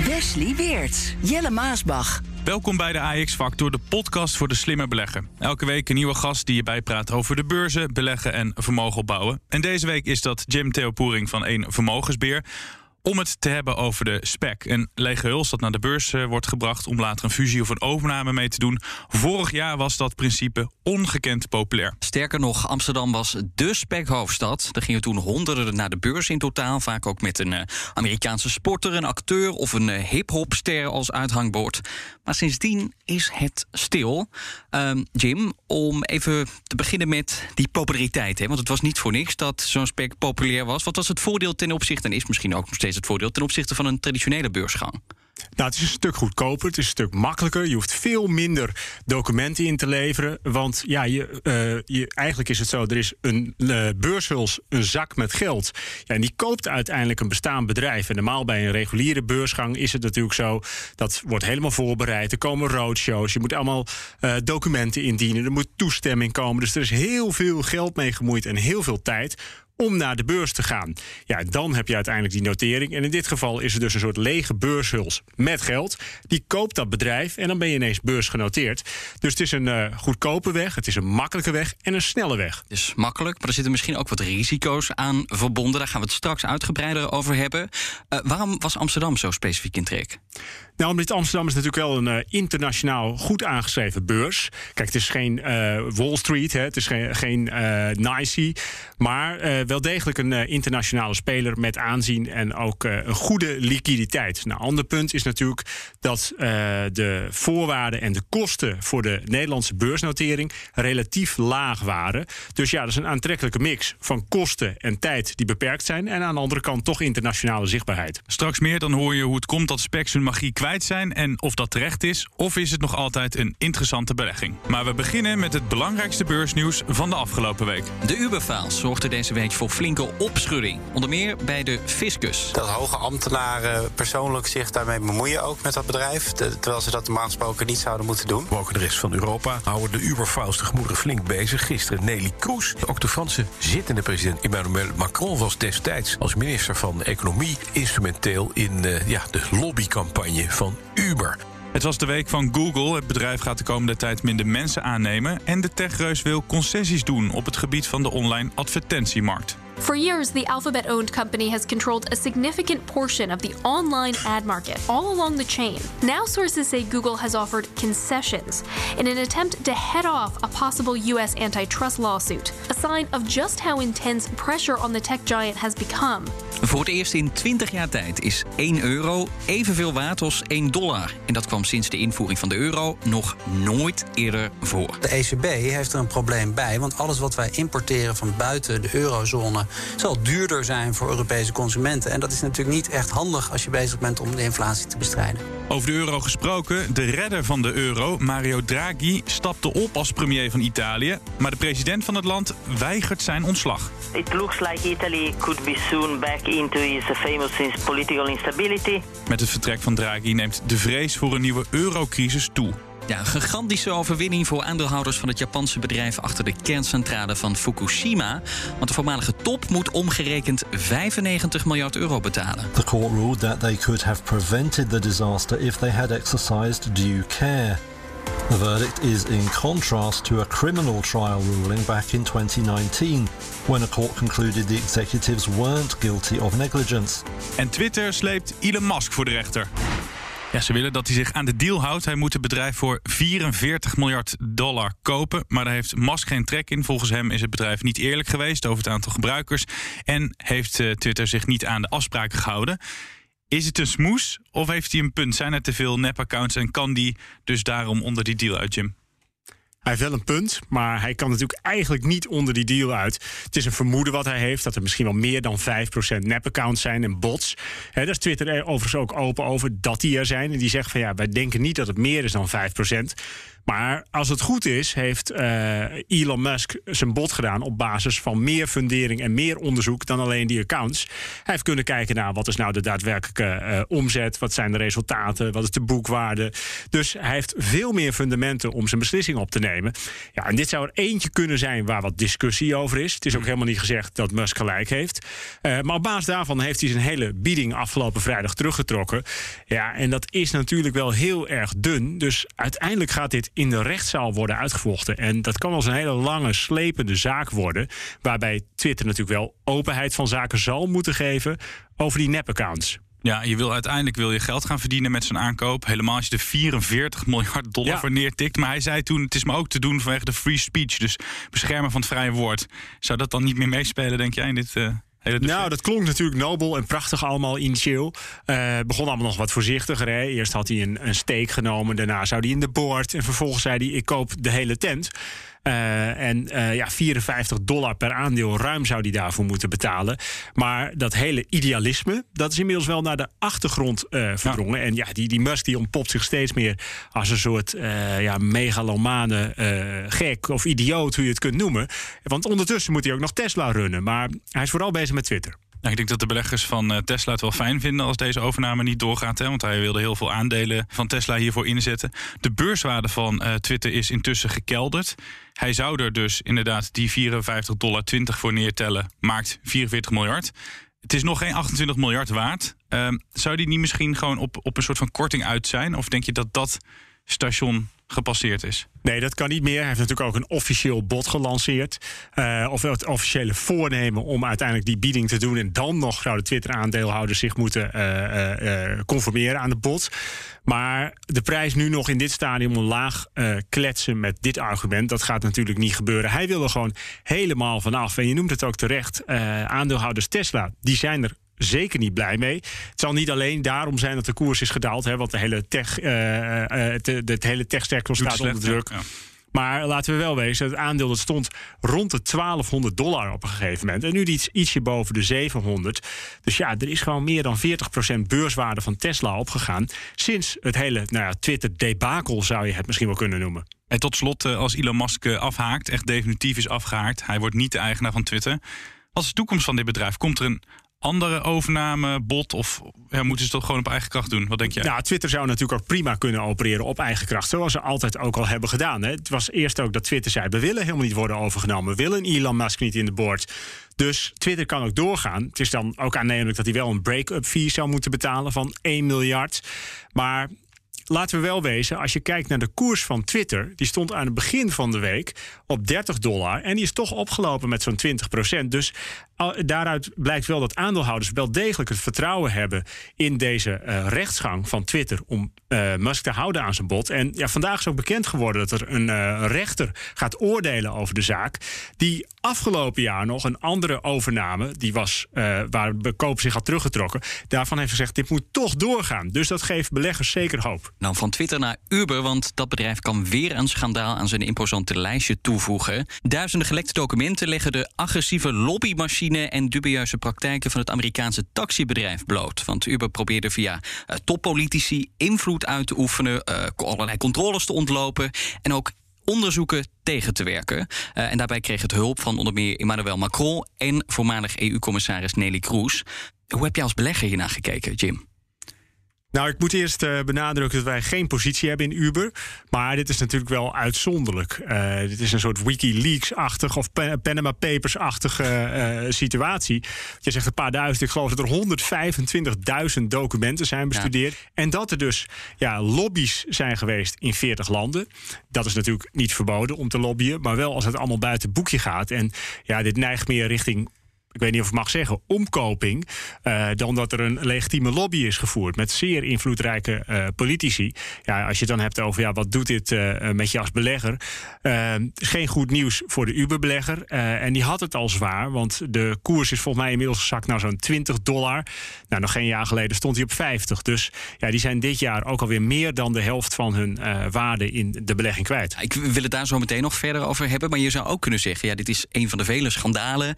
Wesley Weert. Jelle Maasbach. Welkom bij de AX Factor, de podcast voor de slimme belegger. Elke week een nieuwe gast die je bijpraat over de beurzen, beleggen en vermogen opbouwen. En deze week is dat Jim Theopoering van een Vermogensbeer om het te hebben over de SPEC. Een lege huls dat naar de beurs uh, wordt gebracht om later een fusie of een overname mee te doen. Vorig jaar was dat principe ongekend populair. Sterker nog, Amsterdam was de SPEC-hoofdstad. Er gingen toen honderden naar de beurs in totaal. Vaak ook met een uh, Amerikaanse sporter, een acteur of een uh, hip-hopster als uithangbord. Maar sindsdien is het stil. Um, Jim, om even te beginnen met die populariteit. Hè? Want het was niet voor niks dat zo'n SPEC populair was. Wat was het voordeel ten opzichte, en is misschien ook nog steeds het voordeel ten opzichte van een traditionele beursgang? Nou, het is een stuk goedkoper, het is een stuk makkelijker. Je hoeft veel minder documenten in te leveren. Want ja, je, uh, je, eigenlijk is het zo: er is een uh, beurshuls, een zak met geld. Ja, en die koopt uiteindelijk een bestaand bedrijf. En normaal bij een reguliere beursgang is het natuurlijk zo: dat wordt helemaal voorbereid. Er komen roadshows, je moet allemaal uh, documenten indienen, er moet toestemming komen. Dus er is heel veel geld mee gemoeid en heel veel tijd om naar de beurs te gaan. Ja, dan heb je uiteindelijk die notering. En in dit geval is er dus een soort lege beurshuls met geld. Die koopt dat bedrijf en dan ben je ineens beursgenoteerd. Dus het is een uh, goedkope weg, het is een makkelijke weg en een snelle weg. Dus makkelijk, maar er zitten misschien ook wat risico's aan verbonden. Daar gaan we het straks uitgebreider over hebben. Uh, waarom was Amsterdam zo specifiek in trek? Nou, omdat Amsterdam is natuurlijk wel een uh, internationaal goed aangeschreven beurs. Kijk, het is geen Wall Street, hè, het is geen, geen NYSE, maar wel degelijk een internationale speler met aanzien en ook een goede liquiditeit. Nou, ander punt is natuurlijk dat de voorwaarden en de kosten voor de Nederlandse beursnotering relatief laag waren. Dus ja, dat is een aantrekkelijke mix van kosten en tijd die beperkt zijn en aan de andere kant toch internationale zichtbaarheid. Straks meer, dan hoor je hoe het komt dat Specs hun magie kwijt zijn en of dat terecht is, of is het nog altijd een interessante belegging. Maar we beginnen met het belangrijkste beursnieuws van de afgelopen week. De Uberfaal zorgde deze week voor flinke opschudding, onder meer bij de fiscus. Dat hoge ambtenaren persoonlijk zich daarmee bemoeien ook met dat bedrijf, terwijl ze dat normaal gesproken niet zouden moeten doen. Ook in de rest van Europa houden de Uberfaals de gemoederen flink bezig. Gisteren Nelly Kroes, ook de Franse zittende president Emmanuel Macron was destijds als minister van Economie instrumenteel in uh, ja, de lobbycampagne van Uber. Het was de week van Google. Het bedrijf gaat de komende tijd minder mensen aannemen. En de techreus wil concessies doen op het gebied van de online advertentiemarkt. For years, the Alphabet owned company has controlled a significant portion of the online ad market all along the chain. Now, sources say Google has offered concessions in an attempt to head off a possible U.S. antitrust lawsuit, a sign of just how intense pressure on the tech giant has become. Voor het eerst in 20 jaar tijd is 1 euro evenveel waard als 1 dollar. En dat kwam sinds de invoering van de euro nog nooit eerder voor. De ECB heeft er een probleem bij, want alles wat wij importeren van buiten de eurozone zal duurder zijn voor Europese consumenten. En dat is natuurlijk niet echt handig als je bezig bent om de inflatie te bestrijden. Over de euro gesproken, de redder van de euro, Mario Draghi, stapte op als premier van Italië. Maar de president van het land weigert zijn ontslag. It looks like Italy could be soon back into its famous political instability. Met het vertrek van Draghi neemt de vrees voor een nieuwe eurocrisis toe. Ja, een gigantische overwinning voor aandeelhouders van het Japanse bedrijf achter de kerncentrale van Fukushima. Want de voormalige top moet omgerekend 95 miljard euro betalen. The court ruled that they could have prevented the disaster if they had exercised due care. The verdict is in contrast to a criminal trial ruling back in 2019, when a court concluded the executives weren't guilty of negligence. En Twitter sleept Elon Musk voor de rechter. Ja, ze willen dat hij zich aan de deal houdt. Hij moet het bedrijf voor 44 miljard dollar kopen. Maar daar heeft Musk geen trek in. Volgens hem is het bedrijf niet eerlijk geweest over het aantal gebruikers. En heeft uh, Twitter zich niet aan de afspraken gehouden. Is het een smoes of heeft hij een punt? Zijn er te veel nep-accounts en kan die dus daarom onder die deal uit, Jim? Hij heeft wel een punt, maar hij kan natuurlijk eigenlijk niet onder die deal uit. Het is een vermoeden wat hij heeft dat er misschien wel meer dan 5% nep-accounts zijn en bots. He, daar is Twitter er overigens ook open over dat die er zijn. En die zegt van ja, wij denken niet dat het meer is dan 5%. Maar als het goed is, heeft uh, Elon Musk zijn bod gedaan op basis van meer fundering en meer onderzoek dan alleen die accounts. Hij heeft kunnen kijken naar wat is nou de daadwerkelijke uh, omzet, wat zijn de resultaten, wat is de boekwaarde. Dus hij heeft veel meer fundamenten om zijn beslissing op te nemen. Ja, en dit zou er eentje kunnen zijn waar wat discussie over is. Het is ook helemaal niet gezegd dat Musk gelijk heeft. Uh, maar op basis daarvan heeft hij zijn hele bieding afgelopen vrijdag teruggetrokken. Ja, en dat is natuurlijk wel heel erg dun. Dus uiteindelijk gaat dit in de rechtszaal worden uitgevochten. En dat kan wel eens een hele lange, slepende zaak worden. Waarbij Twitter natuurlijk wel openheid van zaken zal moeten geven over die nep-accounts. Ja, je wil uiteindelijk wil je geld gaan verdienen met zijn aankoop. Helemaal als je er 44 miljard dollar ja. voor neertikt. Maar hij zei toen, het is me ook te doen vanwege de free speech. Dus beschermen van het vrije woord. Zou dat dan niet meer meespelen, denk jij, in dit... Uh... Nou, dat klonk natuurlijk nobel en prachtig allemaal initieel. Uh, begon allemaal nog wat voorzichtiger. Hè. Eerst had hij een, een steek genomen, daarna zou hij in de boord. En vervolgens zei hij, ik koop de hele tent. Uh, en uh, ja, 54 dollar per aandeel ruim zou die daarvoor moeten betalen. Maar dat hele idealisme, dat is inmiddels wel naar de achtergrond uh, verdrongen. Ja. En ja, die, die Musk die ontpopt zich steeds meer als een soort ja, megalomane gek of idioot, hoe je het kunt noemen. Want ondertussen moet hij ook nog Tesla runnen. Maar hij is vooral bezig met Twitter. Nou, ik denk dat de beleggers van uh, Tesla het wel fijn vinden als deze overname niet doorgaat. Hè, want hij wilde heel veel aandelen van Tesla hiervoor inzetten. De beurswaarde van uh, Twitter is intussen gekelderd. Hij zou er dus inderdaad die 54,20 dollar voor neertellen. Maakt 44 miljard. Het is nog geen 28 miljard waard. Uh, zou die niet misschien gewoon op, op een soort van korting uit zijn? Of denk je dat dat station gepasseerd is. Nee, dat kan niet meer. Hij heeft natuurlijk ook een officieel bod gelanceerd. Uh, of het officiële voornemen om uiteindelijk die bieding te doen. En dan nog zouden Twitter-aandeelhouders zich moeten uh, uh, conformeren aan de bod. Maar de prijs nu nog in dit stadium omlaag kletsen met dit argument, dat gaat natuurlijk niet gebeuren. Hij wil er gewoon helemaal vanaf. En je noemt het ook terecht. aandeelhouders Tesla, die zijn er zeker niet blij mee. Het zal niet alleen daarom zijn dat de koers is gedaald, hè, want de hele tech, uh, het, het, hele techsector staat onder druk. Ja. Maar laten we wel wezen, het aandeel dat stond rond de 1200 dollar op een gegeven moment. En nu iets, ietsje boven de 700. Dus ja, er is gewoon meer dan 40% beurswaarde van Tesla opgegaan. Sinds het hele nou ja, Twitter-debakel zou je het misschien wel kunnen noemen. En tot slot, als Elon Musk afhaakt, echt definitief is afgehaakt. Hij wordt niet de eigenaar van Twitter. Is de toekomst van dit bedrijf? Komt er een andere overname, bot? Of ja, moeten ze het gewoon op eigen kracht doen? Wat denk jij? Nou, Twitter zou natuurlijk ook prima kunnen opereren op eigen kracht. Zoals ze altijd ook al hebben gedaan. Hè. Het was eerst ook dat Twitter zei: we willen helemaal niet worden overgenomen. We willen Elon Musk niet in de board. Dus Twitter kan ook doorgaan. Het is dan ook aannemelijk dat hij wel een break-up fee zou moeten betalen van 1 miljard. Maar laten we wel wezen, als je kijkt naar de koers van Twitter, die stond aan het begin van de week op 30 dollar en die is toch opgelopen met zo'n 20 procent. Dus daaruit blijkt wel dat aandeelhouders wel degelijk het vertrouwen hebben in deze uh, rechtsgang van Twitter om uh, Musk te houden aan zijn bod. En ja, vandaag is ook bekend geworden dat er een uh, rechter gaat oordelen over de zaak. Die afgelopen jaar nog een andere overname, die was waar de koop zich had teruggetrokken. Daarvan heeft gezegd: dit moet toch doorgaan. Dus dat geeft beleggers zeker hoop. Nou, van Twitter naar Uber, want dat bedrijf kan weer een schandaal aan zijn imposante lijstje toevoegen. Duizenden gelekte documenten leggen de agressieve lobbymachine en dubieuze praktijken van het Amerikaanse taxibedrijf bloot. Want Uber probeerde via uh, toppolitici invloed uit te oefenen, uh, allerlei controles te ontlopen en ook onderzoeken tegen te werken. Uh, en daarbij kreeg het hulp van onder meer Emmanuel Macron en voormalig EU-commissaris Nelly Kroes. Hoe heb je als belegger hiernaar gekeken, Jim? Nou, ik moet eerst uh, benadrukken dat wij geen positie hebben in Uber. Maar dit is natuurlijk wel uitzonderlijk. Uh, dit is een soort Wikileaks-achtig of Panama Papers-achtige uh, situatie. Je zegt een paar duizend. Ik geloof dat er 125.000 documenten zijn bestudeerd. Ja. En dat er dus ja, lobby's zijn geweest in 40 landen. Dat is natuurlijk niet verboden om te lobbyen. Maar wel als het allemaal buiten boekje gaat. En ja, dit neigt meer richting ik weet niet of ik mag zeggen, omkoping. Uh, dan dat er een legitieme lobby is gevoerd met zeer invloedrijke uh, politici. Ja, als je het dan hebt over ja, wat doet dit uh, met je als belegger? geen goed nieuws voor de Uber-belegger. en die had het al zwaar, want de koers is volgens mij inmiddels gezakt naar zo'n 20 dollar. Nou, nog geen jaar geleden stond hij op 50. Dus ja, die zijn dit jaar ook alweer meer dan de helft van hun waarde in de belegging kwijt. Ik wil het daar zo meteen nog verder over hebben. Maar je zou ook kunnen zeggen, ja, dit is een van de vele schandalen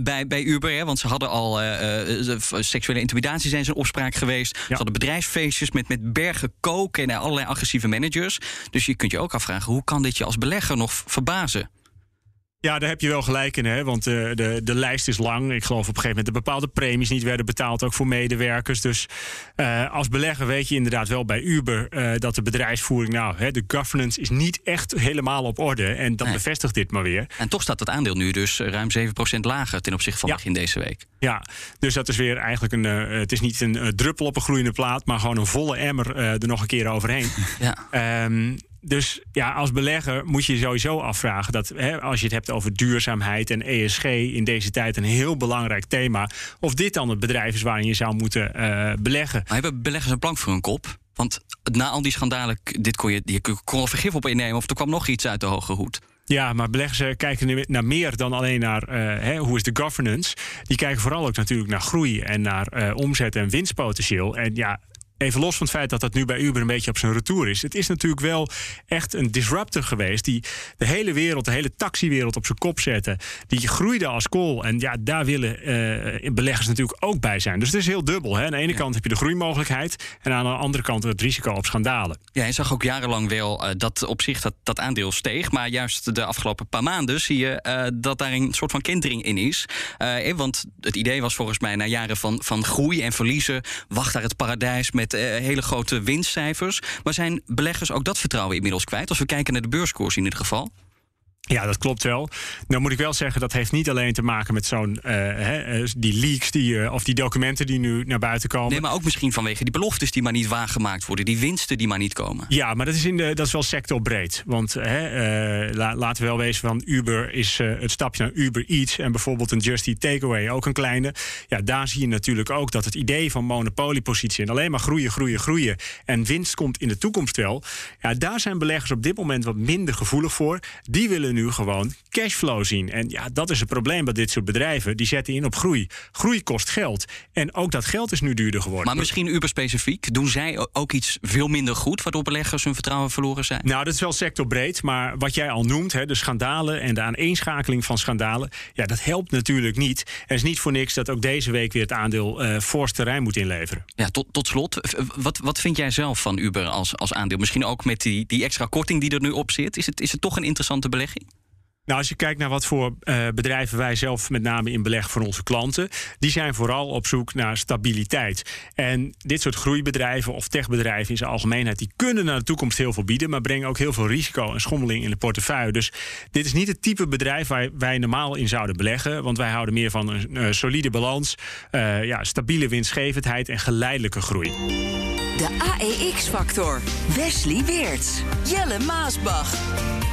bij Uber. Hè, want ze hadden al uh, seksuele intimidatie zijn ze in opspraak geweest. Ze hadden bedrijfsfeestjes met, met bergen koken en allerlei agressieve managers. Dus je kunt je ook afvragen, hoe kan dit je als belegger nog verbazen? Ja, daar heb je wel gelijk in, hè? want uh, de, de lijst is lang. Ik geloof op een gegeven moment dat bepaalde premies niet werden betaald, ook voor medewerkers. Dus uh, als belegger weet je inderdaad wel bij Uber uh, dat de bedrijfsvoering, nou, hè, de governance is niet echt helemaal op orde. En dat nee. bevestigt dit maar weer. En toch staat het aandeel nu dus ruim 7% lager ten opzichte van ja. begin deze week. Ja, dus dat is weer eigenlijk een. het is niet een druppel op een gloeiende plaat, maar gewoon een volle emmer er nog een keer overheen. ja. Um, dus ja, als belegger moet je je sowieso afvragen dat hè, als je het hebt over duurzaamheid en ESG in deze tijd een heel belangrijk thema, of dit dan het bedrijf is waarin je zou moeten uh, beleggen. Maar hebben beleggers een plank voor hun kop? Want na al die schandalen, dit kon je, je kon er vergif op innemen of er kwam nog iets uit de hoge hoed. Ja, maar beleggers kijken nu naar meer dan alleen naar uh, hè, hoe is de governance. Die kijken vooral ook natuurlijk naar groei en naar uh, omzet en winstpotentieel. En ja, even los van het feit dat dat nu bij Uber een beetje op zijn retour is. Het is natuurlijk wel echt een disruptor geweest. Die de hele wereld, de hele taxiwereld op zijn kop zette. Die groeide als kool. En ja, daar willen uh, beleggers natuurlijk ook bij zijn. Dus het is heel dubbel. Hè. Aan de ene ja. kant heb je de groeimogelijkheid. En aan de andere kant het risico op schandalen. Ja, je zag ook jarenlang wel uh, dat op zich dat, dat aandeel steeg. Maar juist de afgelopen paar maanden zie je uh, dat daar een soort van kentering in is. want het idee was volgens mij na jaren van, van groei en verliezen. Wacht daar het paradijs met met uh, hele grote winstcijfers. Maar zijn beleggers ook dat vertrouwen inmiddels kwijt? Als we kijken naar de beurskoers in dit geval. Ja, dat klopt wel. Nou moet ik wel zeggen, dat heeft niet alleen te maken met zo'n uh, die leaks die, uh, of die documenten die nu naar buiten komen. Nee, maar ook misschien vanwege die beloftes die maar niet waargemaakt worden, die winsten die maar niet komen. Ja, maar dat is, in de, dat is wel sectorbreed. Want la, laten we wel wezen van Uber is het stapje naar Uber Eats en bijvoorbeeld een Just Eat Takeaway ook een kleine. Ja, daar zie je natuurlijk ook dat het idee van monopoliepositie en alleen maar groeien, groeien, groeien en winst komt in de toekomst wel. Ja, daar zijn beleggers op dit moment wat minder gevoelig voor. Die willen nu gewoon cashflow zien. En ja, dat is het probleem bij dit soort bedrijven. Die zetten in op groei. Groei kost geld. En ook dat geld is nu duurder geworden. Maar misschien Uber specifiek. Doen zij ook iets veel minder goed... waardoor beleggers hun vertrouwen verloren zijn? Nou, dat is wel sectorbreed. Maar wat jij al noemt, hè, de schandalen en de aaneenschakeling van schandalen... ja, dat helpt natuurlijk niet. Er is niet voor niks dat ook deze week weer het aandeel uh, fors terrein moet inleveren. Ja, tot, tot slot. Wat, wat vind jij zelf van Uber als, als aandeel? Misschien ook met die, die extra korting die er nu op zit. Is het, is het toch een interessante belegging? Nou, als je kijkt naar wat voor uh, bedrijven wij zelf met name in beleg voor onze klanten, die zijn vooral op zoek naar stabiliteit. En dit soort groeibedrijven of techbedrijven in zijn algemeenheid, die kunnen naar de toekomst heel veel bieden, maar brengen ook heel veel risico en schommeling in de portefeuille. Dus dit is niet het type bedrijf waar wij normaal in zouden beleggen, want wij houden meer van een uh, solide balans, uh, ja, stabiele winstgevendheid en geleidelijke groei. De AEX-factor. Wesley Weerts. Jelle Maasbach.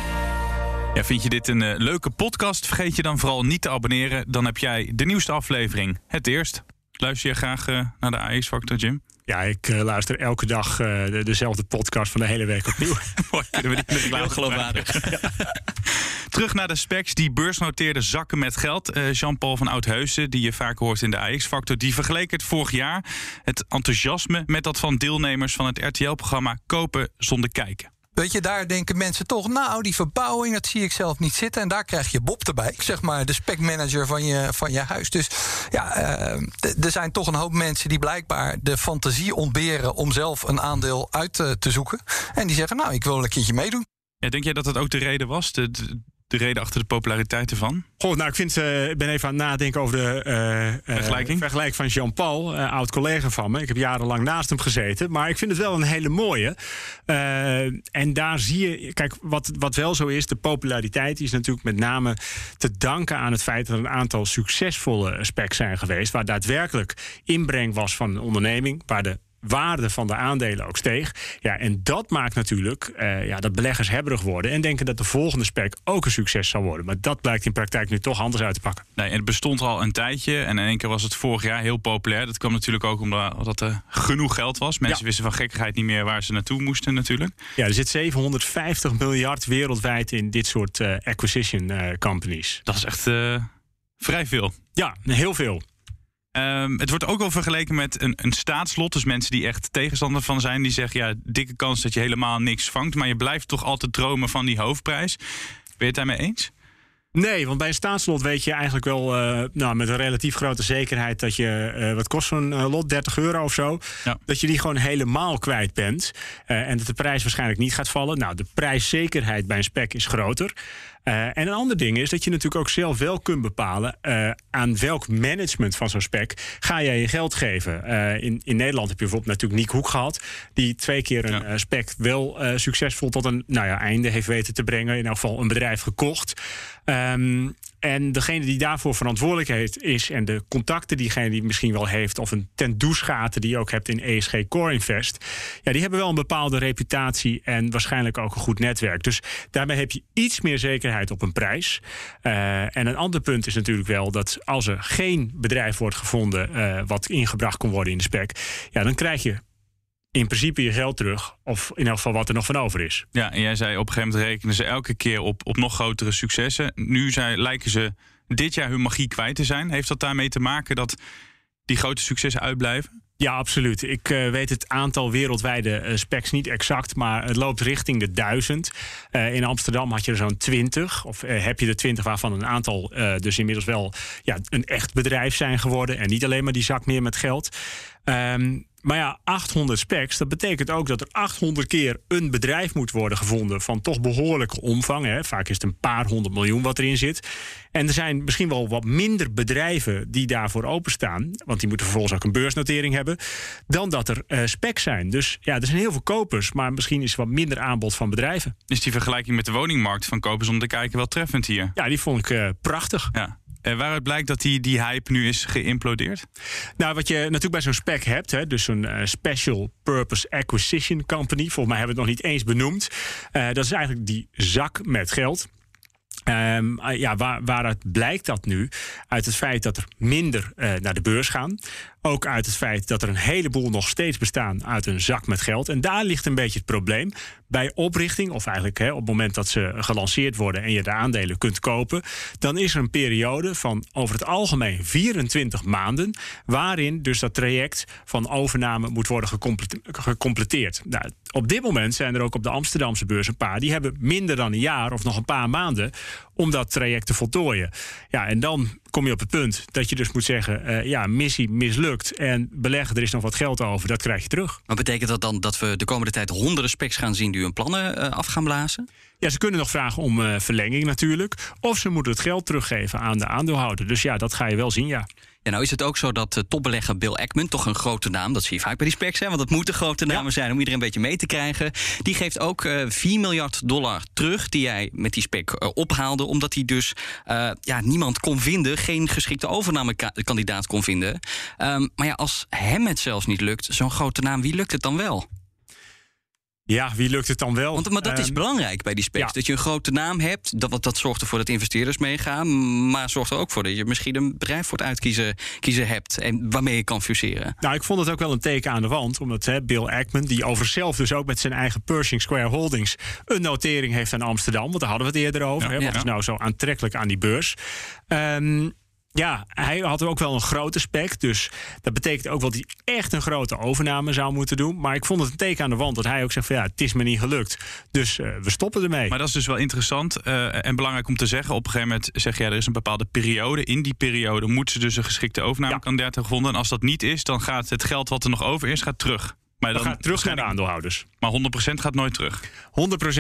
Ja, vind je dit een uh, leuke podcast? Vergeet je dan vooral niet te abonneren. Dan heb jij de nieuwste aflevering het eerst. Luister je graag uh, naar de AX Factor, Jim? Ja, ik uh, luister elke dag de, dezelfde podcast van de hele week opnieuw. Mooi, kunnen we niet Heel geloofwaardig. Terug naar de specs. Die beursnoteerde zakken met geld. Jean-Paul van Oudheusen, die je vaak hoort in de AX-factor... die vergeleek het vorig jaar, het enthousiasme... met dat van deelnemers van het RTL-programma Kopen zonder kijken. Weet je, daar denken mensen toch, nou, die verbouwing, dat zie ik zelf niet zitten. En daar krijg je Bob erbij, zeg maar, de specmanager van je, van je huis. Dus ja, uh, er zijn toch een hoop mensen die blijkbaar de fantasie ontberen om zelf een aandeel uit te, te zoeken. En die zeggen, nou, ik wil een keertje meedoen. Ja, denk jij dat dat ook de reden was? De reden achter de populariteit ervan? Goh, nou, ik vind, uh, ik ben even aan het nadenken over de uh, vergelijking. vergelijking van Jean-Paul, oud collega van me. Ik heb jarenlang naast hem gezeten, maar ik vind het wel een hele mooie. en daar zie je, kijk, wat, wat wel zo is, de populariteit is natuurlijk met name te danken aan het feit dat er een aantal succesvolle specs zijn geweest, waar daadwerkelijk inbreng was van een onderneming, waar de waarde van de aandelen ook steeg. Ja, en dat maakt natuurlijk eh, ja, dat beleggers hebberig worden en denken dat de volgende spec ook een succes zal worden. Maar dat blijkt in praktijk nu toch anders uit te pakken. Nee, het bestond al een tijdje en in één keer was het vorig jaar heel populair. Dat kwam natuurlijk ook omdat er genoeg geld was. Mensen wisten van gekkigheid niet meer waar ze naartoe moesten natuurlijk. Ja, er zit 750 miljard wereldwijd in dit soort uh, acquisition uh, companies. Dat is echt vrij veel. Ja, heel veel. Um, het wordt ook wel vergeleken met een, een staatslot. Dus mensen die echt tegenstander van zijn, die zeggen: ja, dikke kans dat je helemaal niks vangt. Maar je blijft toch altijd dromen van die hoofdprijs. Ben je het daarmee eens? Nee, want bij een staatslot weet je eigenlijk wel uh, nou, met een relatief grote zekerheid dat je, uh, wat kost zo'n uh, lot, 30 euro of zo, ja. dat je die gewoon helemaal kwijt bent. en dat de prijs waarschijnlijk niet gaat vallen. Nou, de prijszekerheid bij een spec is groter. Uh, en een ander ding is dat je natuurlijk ook zelf wel kunt bepalen uh, aan welk management van zo'n spec ga jij je geld geven. Uh, in, in Nederland heb je bijvoorbeeld natuurlijk Nick Hoek gehad, die twee keer een ja. spec wel succesvol tot een nou ja, einde heeft weten te brengen. In elk geval een bedrijf gekocht. Um, en degene die daarvoor verantwoordelijk is en de contacten diegene die misschien wel heeft, of een ten douchegaten die je ook hebt in ESG Core Invest, ja, die hebben wel een bepaalde reputatie en waarschijnlijk ook een goed netwerk. Dus daarmee heb je iets meer zekerheid op een prijs. Uh, en een ander punt is natuurlijk wel dat als er geen bedrijf wordt gevonden uh, wat ingebracht kon worden in de spec, ja, dan krijg je in principe je geld terug. Of in elk geval wat er nog van over is. Ja, en jij zei op een gegeven moment rekenen ze elke keer op, op nog grotere successen. Nu zijn, lijken ze dit jaar hun magie kwijt te zijn. Heeft dat daarmee te maken dat die grote successen uitblijven? Ja, absoluut. Ik uh, weet het aantal wereldwijde uh, specs niet exact, maar het loopt richting de duizend. Uh, in Amsterdam had je er zo'n twintig, of heb je er twintig waarvan een aantal dus inmiddels wel ja, een echt bedrijf zijn geworden en niet alleen maar die zak meer met geld. Um, maar ja, 800 specs, dat betekent ook dat er 800 keer een bedrijf moet worden gevonden van toch behoorlijke omvang. Hè. Vaak is het een paar honderd miljoen wat erin zit. En er zijn misschien wel wat minder bedrijven die daarvoor openstaan, want die moeten vervolgens ook een beursnotering hebben, dan dat er uh, specs zijn. Dus ja, er zijn heel veel kopers, maar misschien is er wat minder aanbod van bedrijven. Is die vergelijking met de woningmarkt van kopers om te kijken wel treffend hier? Ja, die vond ik uh, prachtig. Ja. En waaruit blijkt dat die, die hype nu is geïmplodeerd? Nou, wat je natuurlijk bij zo'n spec hebt, hè, dus zo'n uh, Special Purpose Acquisition Company, volgens mij hebben we het nog niet eens benoemd. Uh, dat is eigenlijk die zak met geld. Um, ja, waar, waaruit blijkt dat nu? Uit het feit dat er minder uh, naar de beurs gaan. Ook uit het feit dat er een heleboel nog steeds bestaan uit een zak met geld. En daar ligt een beetje het probleem. Bij oprichting, of eigenlijk hè, op het moment dat ze gelanceerd worden en je de aandelen kunt kopen, dan is er een periode van over het algemeen 24 maanden. waarin dus dat traject van overname moet worden gecompleteerd. Nou, op dit moment zijn er ook op de Amsterdamse beurs een paar die hebben minder dan een jaar of nog een paar maanden om dat traject te voltooien. Ja, en dan kom je op het punt dat je dus moet zeggen: uh, ja, missie mislukt en beleggen, er is nog wat geld over, dat krijg je terug. Maar betekent dat dan dat we de komende tijd honderden specs gaan zien die hun plannen uh, af gaan blazen? Ja, ze kunnen nog vragen om uh, verlenging natuurlijk. Of ze moeten het geld teruggeven aan de aandeelhouder. Dus ja, dat ga je wel zien, ja. Ja, nou is het ook zo dat uh, topbelegger Bill Ackman, toch een grote naam, dat zie je vaak bij die specs, hè, want dat moeten grote namen ja. zijn om iedereen een beetje mee te krijgen. Die geeft ook uh, 4 miljard dollar terug die hij met die spec uh, ophaalde, omdat hij dus ja, niemand kon vinden, geen geschikte overnamekandidaat kon vinden. Um, maar ja, als hem het zelfs niet lukt, zo'n grote naam, wie lukt het dan wel? Ja, wie lukt het dan wel? Want, maar dat is um, belangrijk bij die specs. Ja. Dat je een grote naam hebt. Dat, dat zorgt ervoor dat investeerders meegaan. Maar zorgt er ook voor dat je misschien een bedrijf voor het uitkiezen kiezen hebt. En waarmee je kan fuseren. Nou, ik vond het ook wel een teken aan de wand. Omdat hè, Bill Ackman, die over zelf dus ook met zijn eigen Pershing Square Holdings... een notering heeft aan Amsterdam. Want daar hadden we het eerder over. Ja, hè, wat is nou zo aantrekkelijk aan die beurs? Um, ja, hij had ook wel een grote spec. Dus dat betekent ook wel dat hij echt een grote overname zou moeten doen. Maar ik vond het een teken aan de wand dat hij ook zegt van ja, het is me niet gelukt. Dus uh, we stoppen ermee. Maar dat is dus wel interessant uh, en belangrijk om te zeggen. Op een gegeven moment zeg jij, er is een bepaalde periode. In die periode moeten ze dus een geschikte overnamekandidaat hebben gevonden. En als dat niet is, dan gaat het geld wat er nog over is, gaat terug. Maar dan gaat terug naar de aandeelhouders. Maar 100% gaat nooit terug? 100%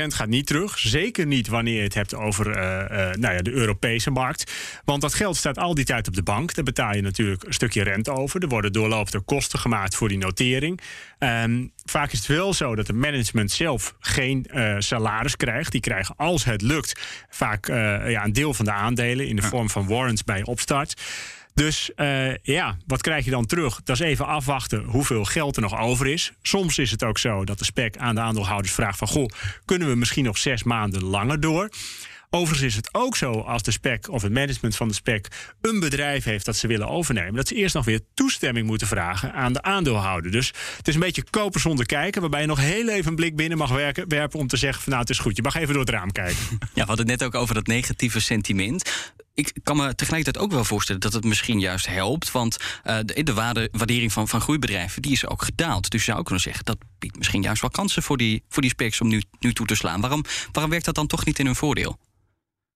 gaat niet terug. Zeker niet wanneer je het hebt over uh, uh, nou ja, de Europese markt. Want dat geld staat al die tijd op de bank. Daar betaal je natuurlijk een stukje rente over. Er worden doorlopende kosten gemaakt voor die notering. Um, vaak is het wel zo dat het management zelf geen uh, salaris krijgt. Die krijgen, als het lukt, vaak ja, een deel van de aandelen... in de vorm van warrants bij opstart. Dus eh, ja, wat krijg je dan terug? Dat is even afwachten hoeveel geld er nog over is. Soms is het ook zo dat de spec aan de aandeelhouders vraagt van... goh, kunnen we misschien nog zes maanden langer door? Overigens is het ook zo als de spec of het management van de spec een bedrijf heeft dat ze willen overnemen, dat ze eerst nog weer toestemming moeten vragen aan de aandeelhouder. Dus het is een beetje kopen zonder kijken, waarbij je nog heel even een blik binnen mag werpen om te zeggen van nou het is goed, je mag even door het raam kijken. Ja, we hadden het net ook over dat negatieve sentiment. Ik kan me tegelijkertijd ook wel voorstellen dat het misschien juist helpt. Want uh, de, de waarde, waardering van, van groeibedrijven die is ook gedaald. Dus je zou kunnen zeggen dat biedt misschien juist wel kansen voor die, voor die specs om nu, nu toe te slaan. Waarom, waarom werkt dat dan toch niet in hun voordeel?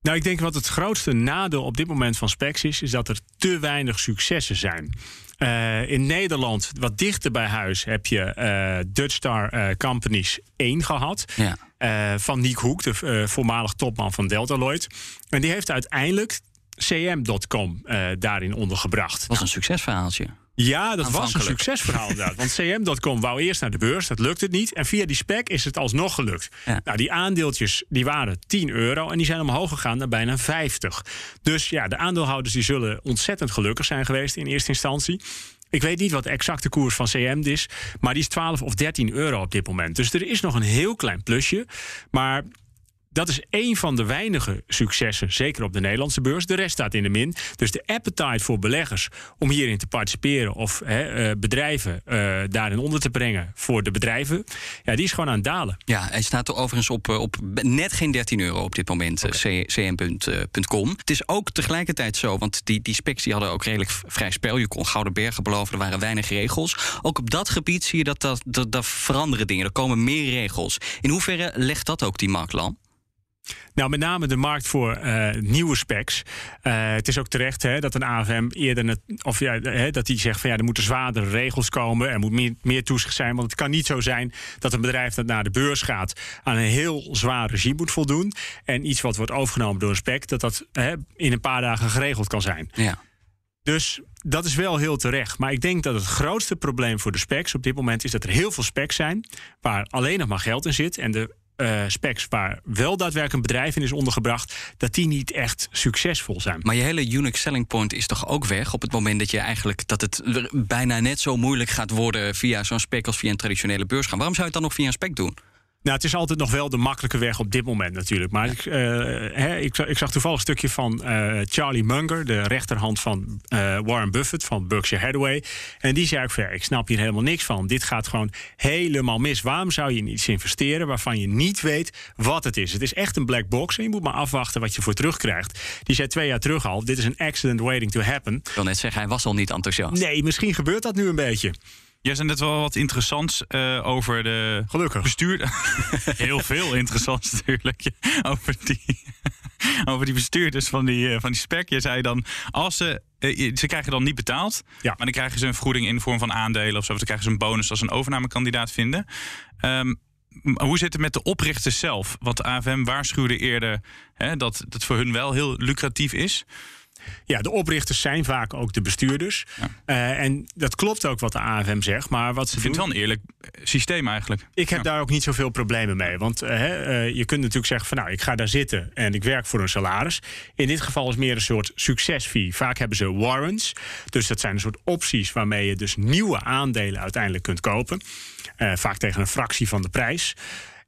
Nou, ik denk wat het grootste nadeel op dit moment van specs is, is dat er te weinig successen zijn. Uh, in Nederland, wat dichter bij huis, heb je uh, Dutch Star uh, Companies 1 gehad. Ja. van Nick Hoek, de voormalig topman van Deltaloid. En die heeft uiteindelijk cm.com daarin ondergebracht. Dat was een succesverhaaltje. Ja, dat was een succesverhaal inderdaad. Want cm.com wou eerst naar de beurs, dat lukte het niet. En via die spec is het alsnog gelukt. Nou, die aandeeltjes die waren 10 euro en die zijn omhoog gegaan naar bijna 50. Dus ja, de aandeelhouders die zullen ontzettend gelukkig zijn geweest in eerste instantie. Ik weet niet wat de exacte koers van CM is, maar die is 12 of 13 euro op dit moment. Dus er is nog een heel klein plusje. Maar dat is één van de weinige successen, zeker op de Nederlandse beurs. De rest staat in de min. Dus de appetite voor beleggers om hierin te participeren of hè, uh, bedrijven uh, daarin onder te brengen voor de bedrijven, ja, die is gewoon aan het dalen. Ja, hij staat er overigens op, op net geen 13 euro op dit moment, okay. cm.com. Het is ook tegelijkertijd zo, want die, die specs die hadden ook redelijk vrij spel. Je kon Gouden Bergen beloven, er waren weinig regels. Ook op dat gebied zie je dat dat, dat, dat veranderen dingen. Er komen meer regels. In hoeverre legt dat ook die markt lam? Nou, met name de markt voor uh, nieuwe specs. Uh, het is ook terecht hè, dat een AFM eerder, het, of ja, hè, dat die zegt van ja, er moeten zwaardere regels komen, er moet meer, meer toezicht zijn. Want het kan niet zo zijn dat een bedrijf dat naar de beurs gaat aan een heel zwaar regime moet voldoen. En iets wat wordt overgenomen door een spec, dat dat hè, in een paar dagen geregeld kan zijn. Ja. Dus dat is wel heel terecht. Maar ik denk dat het grootste probleem voor de specs op dit moment is dat er heel veel specs zijn waar alleen nog maar geld in zit. En de uh, specs waar wel daadwerkelijk een bedrijf in is ondergebracht, dat die niet echt succesvol zijn. Maar je hele unique selling point is toch ook weg op het moment dat je eigenlijk dat het bijna net zo moeilijk gaat worden via zo'n spec als via een traditionele beurs gaan. Waarom zou je het dan nog via een spec doen? Nou, het is altijd nog wel de makkelijke weg op dit moment natuurlijk. Maar ik, uh, hè, ik, ik, zag toevallig een stukje van uh, Charlie Munger, de rechterhand van uh, Warren Buffett van Berkshire Hathaway. En die zei ook van, ja, ik snap hier helemaal niks van. Dit gaat gewoon helemaal mis. Waarom zou je in iets investeren waarvan je niet weet wat het is? Het is echt een black box en je moet maar afwachten wat je voor terugkrijgt. Die zei twee jaar terug al, dit is een accident waiting to happen. Ik wil net zeggen, hij was al niet enthousiast. Nee, misschien gebeurt dat nu een beetje. Jij zei net wel wat interessants uh, over de Gelukkig. bestuur. Heel veel interessants natuurlijk. over, die, over die bestuurders van die, uh, van die spec. Je zei dan, als ze, uh, ze krijgen dan niet betaald. Ja. Maar dan krijgen ze een vergoeding in de vorm van aandelen of zo. Of dan krijgen ze een bonus als een overnamekandidaat vinden. Um, hoe zit het met de oprichters zelf? Want de AFM waarschuwde eerder hè, dat het voor hun wel heel lucratief is. Ja, de oprichters zijn vaak ook de bestuurders. Ja. Uh, en dat klopt ook wat de AFM zegt. Maar wat ze Ik vind doen, het wel een eerlijk systeem eigenlijk. Ik heb ja. daar ook niet zoveel problemen mee. Want uh, uh, je kunt natuurlijk zeggen van nou, ik ga daar zitten en ik werk voor een salaris. In dit geval is meer een soort succesfee. Vaak hebben ze warrants. Dus dat zijn een soort opties waarmee je dus nieuwe aandelen uiteindelijk kunt kopen. vaak tegen een fractie van de prijs.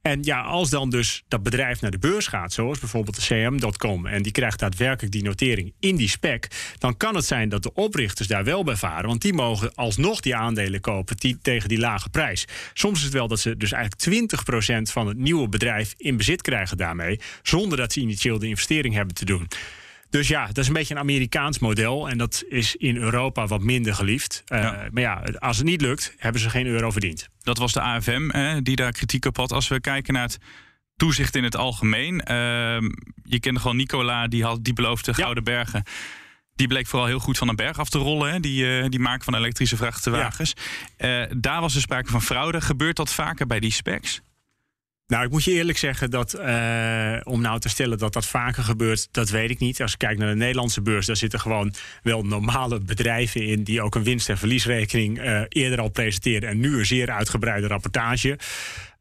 En ja, als dan dus dat bedrijf naar de beurs gaat, zoals bijvoorbeeld de CM.com, en die krijgt daadwerkelijk die notering in die spec, dan kan het zijn dat de oprichters daar wel bij varen. Want die mogen alsnog die aandelen kopen die, tegen die lage prijs. Soms is het wel dat ze dus eigenlijk 20% van het nieuwe bedrijf in bezit krijgen daarmee, zonder dat ze initieel de investering hebben te doen. Dus ja, dat is een beetje een Amerikaans model. En dat is in Europa wat minder geliefd. Uh, ja. Maar ja, als het niet lukt, hebben ze geen euro verdiend. Dat was de AFM eh, die daar kritiek op had. Als we kijken naar het toezicht in het algemeen. Uh, je kende gewoon Nicola, die, had, die beloofde Gouden ja. Bergen. Die bleek vooral heel goed van een berg af te rollen. Hè? Die, uh, die maken van elektrische vrachtwagens. Ja. daar was er sprake van fraude. Gebeurt dat vaker bij die specs? Nou, ik moet je eerlijk zeggen dat uh, om nou te stellen dat dat vaker gebeurt, dat weet ik niet. Als ik kijk naar de Nederlandse beurs, daar zitten gewoon wel normale bedrijven in die ook een winst- en verliesrekening uh, eerder al presenteren en nu een zeer uitgebreide rapportage.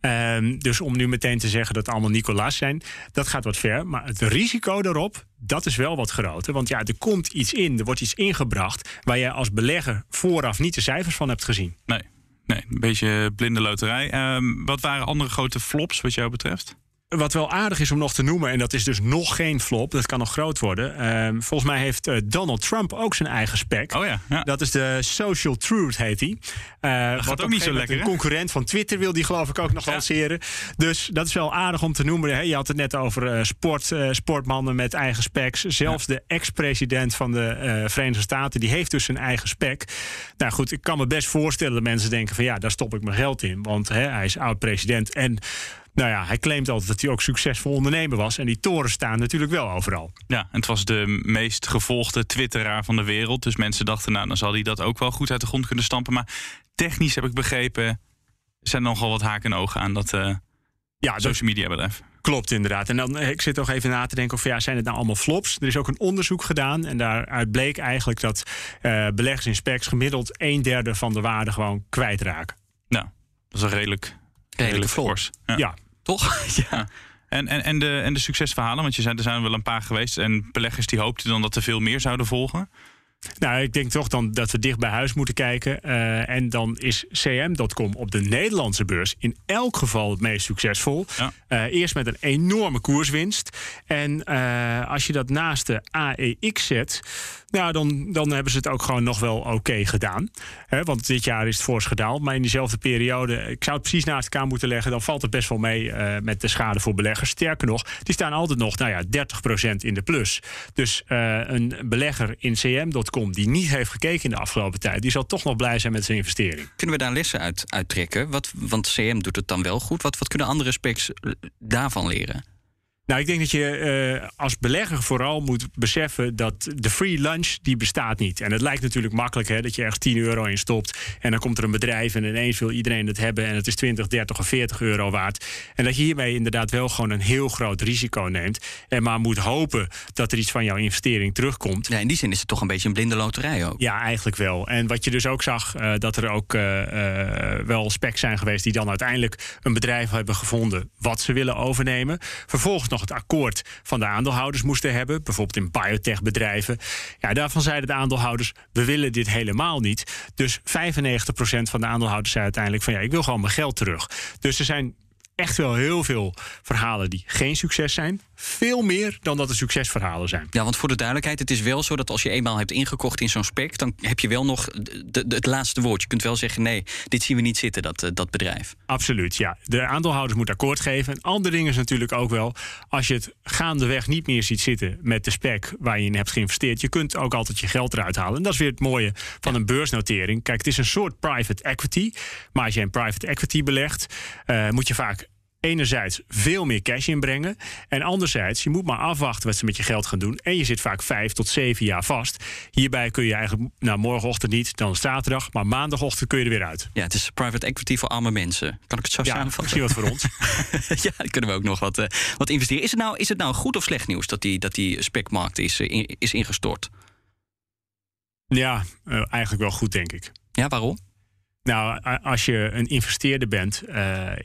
Um, dus om nu meteen te zeggen dat allemaal Nicolas zijn, dat gaat wat ver. Maar het risico daarop, dat is wel wat groter. Want ja, er komt iets in, er wordt iets ingebracht waar je als belegger vooraf niet de cijfers van hebt gezien. Nee. Nee, een beetje blinde loterij. Um, wat waren andere grote flops wat jou betreft? Wat wel aardig is om nog te noemen, en dat is dus nog geen flop, dat kan nog groot worden. Um, volgens mij heeft uh, Donald Trump ook zijn eigen spec. Oh ja, ja. Dat is de Social Truth, heet hij. Uh, dat gaat ook niet zo lekker. Een concurrent van Twitter wil die, geloof ik, ook nog ja. lanceren. Dus dat is wel aardig om te noemen. Hè. Je had het net over uh, sport, sportmannen met eigen specs. Zelfs ja. de ex-president van de Verenigde Staten, die heeft dus zijn eigen spec. Nou goed, ik kan me best voorstellen dat mensen denken van ja, daar stop ik mijn geld in. Want hè, hij is oud-president en nou ja, hij claimt altijd dat hij ook succesvol ondernemer was. En die toren staan natuurlijk wel overal. Ja, en het was de meest gevolgde twitteraar van de wereld. Dus mensen dachten, nou, dan zal hij dat ook wel goed uit de grond kunnen stampen. Maar technisch heb ik begrepen, zijn er nogal wat haken en ogen aan dat uh, ja, social media bedrijf. Klopt, inderdaad. En dan, ik zit nog even na te denken of ja, zijn het nou allemaal flops? Er is ook een onderzoek gedaan en daaruit bleek eigenlijk dat uh, beleggers in specs gemiddeld een derde van de waarde gewoon kwijtraken. Nou, dat is een redelijk, redelijk fors. Ja. ja. Toch? ja. En, en, en, de, en de succesverhalen, want je zei er zijn er wel een paar geweest. En beleggers die hoopten dan dat er veel meer zouden volgen. Nou, ik denk toch dan dat we dicht bij huis moeten kijken. Uh, en dan is cm.com op de Nederlandse beurs in elk geval het meest succesvol. Ja. Uh, eerst met een enorme koerswinst. En uh, als je dat naast de AEX zet, nou, dan, dan hebben ze het ook gewoon nog wel oké okay gedaan. He, want dit jaar is het fors gedaald. Maar in diezelfde periode, ik zou het precies naast elkaar moeten leggen... dan valt het best wel mee met de schade voor beleggers. Sterker nog, die staan altijd nog nou ja, 30% in de plus. Dus een belegger in cm.com die niet heeft gekeken in de afgelopen tijd... die zal toch nog blij zijn met zijn investering. Kunnen we daar lessen uit, uit trekken? Wat, want CM doet het dan wel goed. Wat, wat kunnen andere specs daarvan leren? Nou, ik denk dat je uh, als belegger vooral moet beseffen dat de free lunch die bestaat niet. En het lijkt natuurlijk makkelijk hè, dat je ergens 10 euro in stopt en dan komt er een bedrijf en ineens wil iedereen het hebben en het is 20, 30 of 40 euro waard. En dat je hiermee inderdaad wel gewoon een heel groot risico neemt en maar moet hopen dat er iets van jouw investering terugkomt. Ja, in die zin is het toch een beetje een blinde loterij ook. Ja, eigenlijk wel. En wat je dus ook zag, uh, dat er ook uh, wel specs zijn geweest die dan uiteindelijk een bedrijf hebben gevonden wat ze willen overnemen. Vervolgens nog het akkoord van de aandeelhouders moesten hebben. Bijvoorbeeld in biotechbedrijven. Ja, daarvan zeiden de aandeelhouders: we willen dit helemaal niet. Dus 95% van de aandeelhouders zei uiteindelijk: van ja, ik wil gewoon mijn geld terug. Dus er zijn echt wel heel veel verhalen die geen succes zijn. Veel meer dan dat er succesverhalen zijn. Ja, want voor de duidelijkheid, het is wel zo dat als je eenmaal hebt ingekocht in zo'n spec, dan heb je wel nog de, de, het laatste woord. Je kunt wel zeggen: nee, dit zien we niet zitten, dat, eh, dat bedrijf. Absoluut, ja. De aandeelhouders moeten akkoord geven. Een ander ding is natuurlijk ook wel, als je het gaandeweg niet meer ziet zitten met de spec waar je in hebt geïnvesteerd, je kunt ook altijd je geld eruit halen. En dat is weer het mooie van een beursnotering. Kijk, het is een soort private equity. Maar als je een private equity belegt, uh, moet je vaak enerzijds veel meer cash inbrengen. En anderzijds, je moet maar afwachten wat ze met je geld gaan doen. En je zit vaak vijf tot zeven jaar vast. Hierbij kun je eigenlijk, nou morgenochtend niet, dan zaterdag. Maar maandagochtend kun je er weer uit. Ja, het is private equity voor arme mensen. Kan ik het zo ja, samenvatten? Misschien wat voor ons. ja, dan kunnen we ook nog wat, uh, wat investeren. Is het, nou, is het nou goed of slecht nieuws dat die, dat die specmarkt is, uh, in, is ingestort? Ja, uh, eigenlijk wel goed, denk ik. Ja, waarom? Nou, als je een investeerder bent,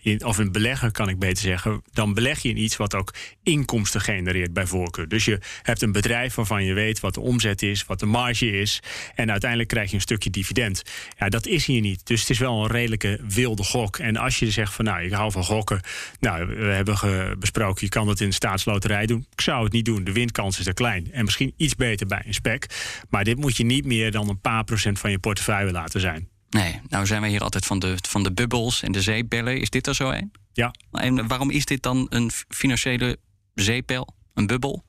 in, of een belegger kan ik beter zeggen, dan beleg je in iets wat ook inkomsten genereert bij voorkeur. Dus je hebt een bedrijf waarvan je weet wat de omzet is, wat de marge is, en uiteindelijk krijg je een stukje dividend. Ja, dat is hier niet. Dus het is wel een redelijke wilde gok. En als je zegt van nou, ik hou van gokken, nou, we hebben besproken, je kan dat in de staatsloterij doen. Ik zou het niet doen. De windkans is er klein. En misschien iets beter bij een spec. Maar dit moet je niet meer dan een paar procent van je portefeuille laten zijn. Nee, nou zijn we hier altijd van de, van de bubbels en de zeepbellen. Is dit er zo een? Ja. En waarom is dit dan een financiële zeepbel, een bubbel?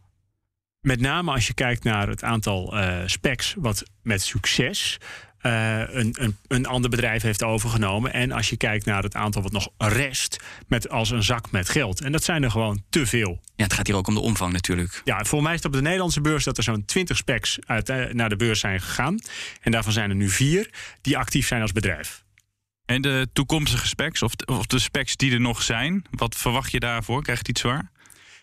Met name als je kijkt naar het aantal uh, specs wat met succes uh, een, een, een ander bedrijf heeft overgenomen. En als je kijkt naar het aantal wat nog rest met als een zak met geld. En dat zijn er gewoon te veel. Ja, het gaat hier ook om de omvang natuurlijk. Ja, voor mij is het op de Nederlandse beurs dat er zo'n 20 specs uit, uh, naar de beurs zijn gegaan. En daarvan zijn er nu vier die actief zijn als bedrijf. En de toekomstige specs, of de, of de specs die er nog zijn, wat verwacht je daarvoor? Krijgt het iets zwaar?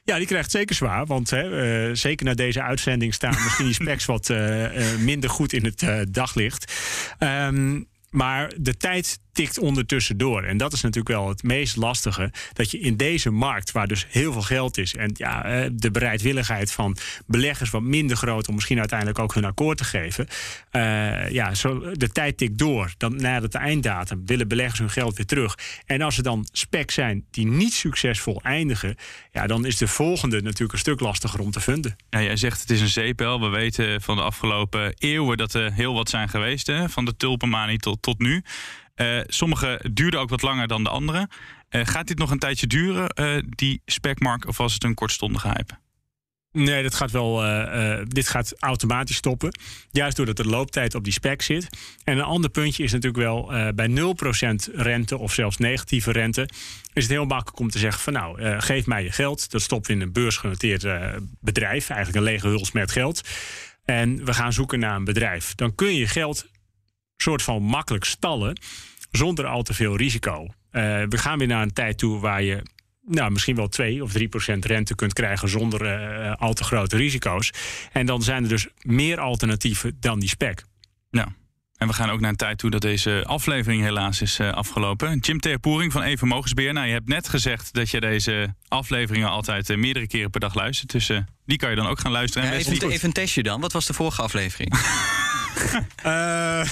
Ja, die krijgt zeker zwaar. Want hè, uh, zeker na deze uitzending staan misschien die specs wat uh, uh, minder goed in het daglicht. Um, maar de tijd tikt ondertussen door. En dat is natuurlijk wel het meest lastige. Dat je in deze markt, waar dus heel veel geld is... en ja, eh, de bereidwilligheid van beleggers wat minder groot... om misschien uiteindelijk ook hun akkoord te geven. Uh, ja, zo, de tijd tikt door. Dan na de einddatum willen beleggers hun geld weer terug. En als er dan specs zijn die niet succesvol eindigen... ja, dan is de volgende natuurlijk een stuk lastiger om te vinden. Ja, jij zegt het is een zeepel. We weten van de afgelopen eeuwen dat er heel wat zijn geweest. Hè? Van de tulpenmanie tot, tot nu. Uh, sommige duurden ook wat langer dan de andere. Uh, gaat dit nog een tijdje duren, uh, die specmark, of was het een kortstondige hype? Nee, dat gaat wel. Dit gaat automatisch stoppen. Juist doordat de looptijd op die spec zit. En een ander puntje is natuurlijk wel bij 0% rente of zelfs negatieve rente. Is het heel makkelijk om te zeggen: van nou, geef mij je geld. Dat stopt in een beursgenoteerd bedrijf. Eigenlijk een lege huls met geld. En we gaan zoeken naar een bedrijf. Dan kun je geld soort van makkelijk stallen zonder al te veel risico. Uh, we gaan weer naar een tijd toe waar je nou, misschien wel 2 of 3 procent rente kunt krijgen zonder uh, al te grote risico's. En dan zijn er dus meer alternatieven dan die spec. Ja. En we gaan ook naar een tijd toe dat deze aflevering helaas is uh, afgelopen. Jim Terpoering van Even Mogensbeheer. Nou, je hebt net gezegd dat je deze afleveringen altijd uh, meerdere keren per dag luistert. Dus uh, die kan je dan ook gaan luisteren. Ja, even, even, een testje dan. Wat was de vorige aflevering? Uh...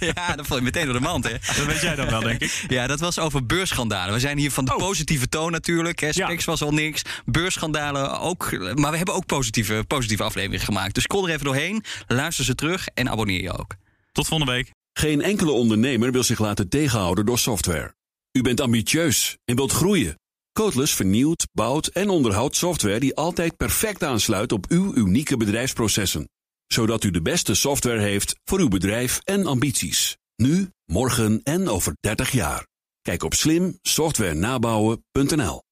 ja, dat val je meteen door de mand, hè? Dat weet jij dan wel, denk ik. Ja, dat was over beursschandalen. We zijn hier van de oh. positieve toon natuurlijk. Hè. Specs ja. was al niks. Beursschandalen ook. Maar we hebben ook positieve, positieve afleveringen gemaakt. Dus scroll er even doorheen, luister ze terug en abonneer je ook. Tot volgende week. Geen enkele ondernemer wil zich laten tegenhouden door software. U bent ambitieus en wilt groeien. Codeless vernieuwt, bouwt en onderhoudt software die altijd perfect aansluit op uw unieke bedrijfsprocessen zodat u de beste software heeft voor uw bedrijf en ambities. Nu, morgen en over 30 jaar. Kijk op slimsoftwarenabouwen.nl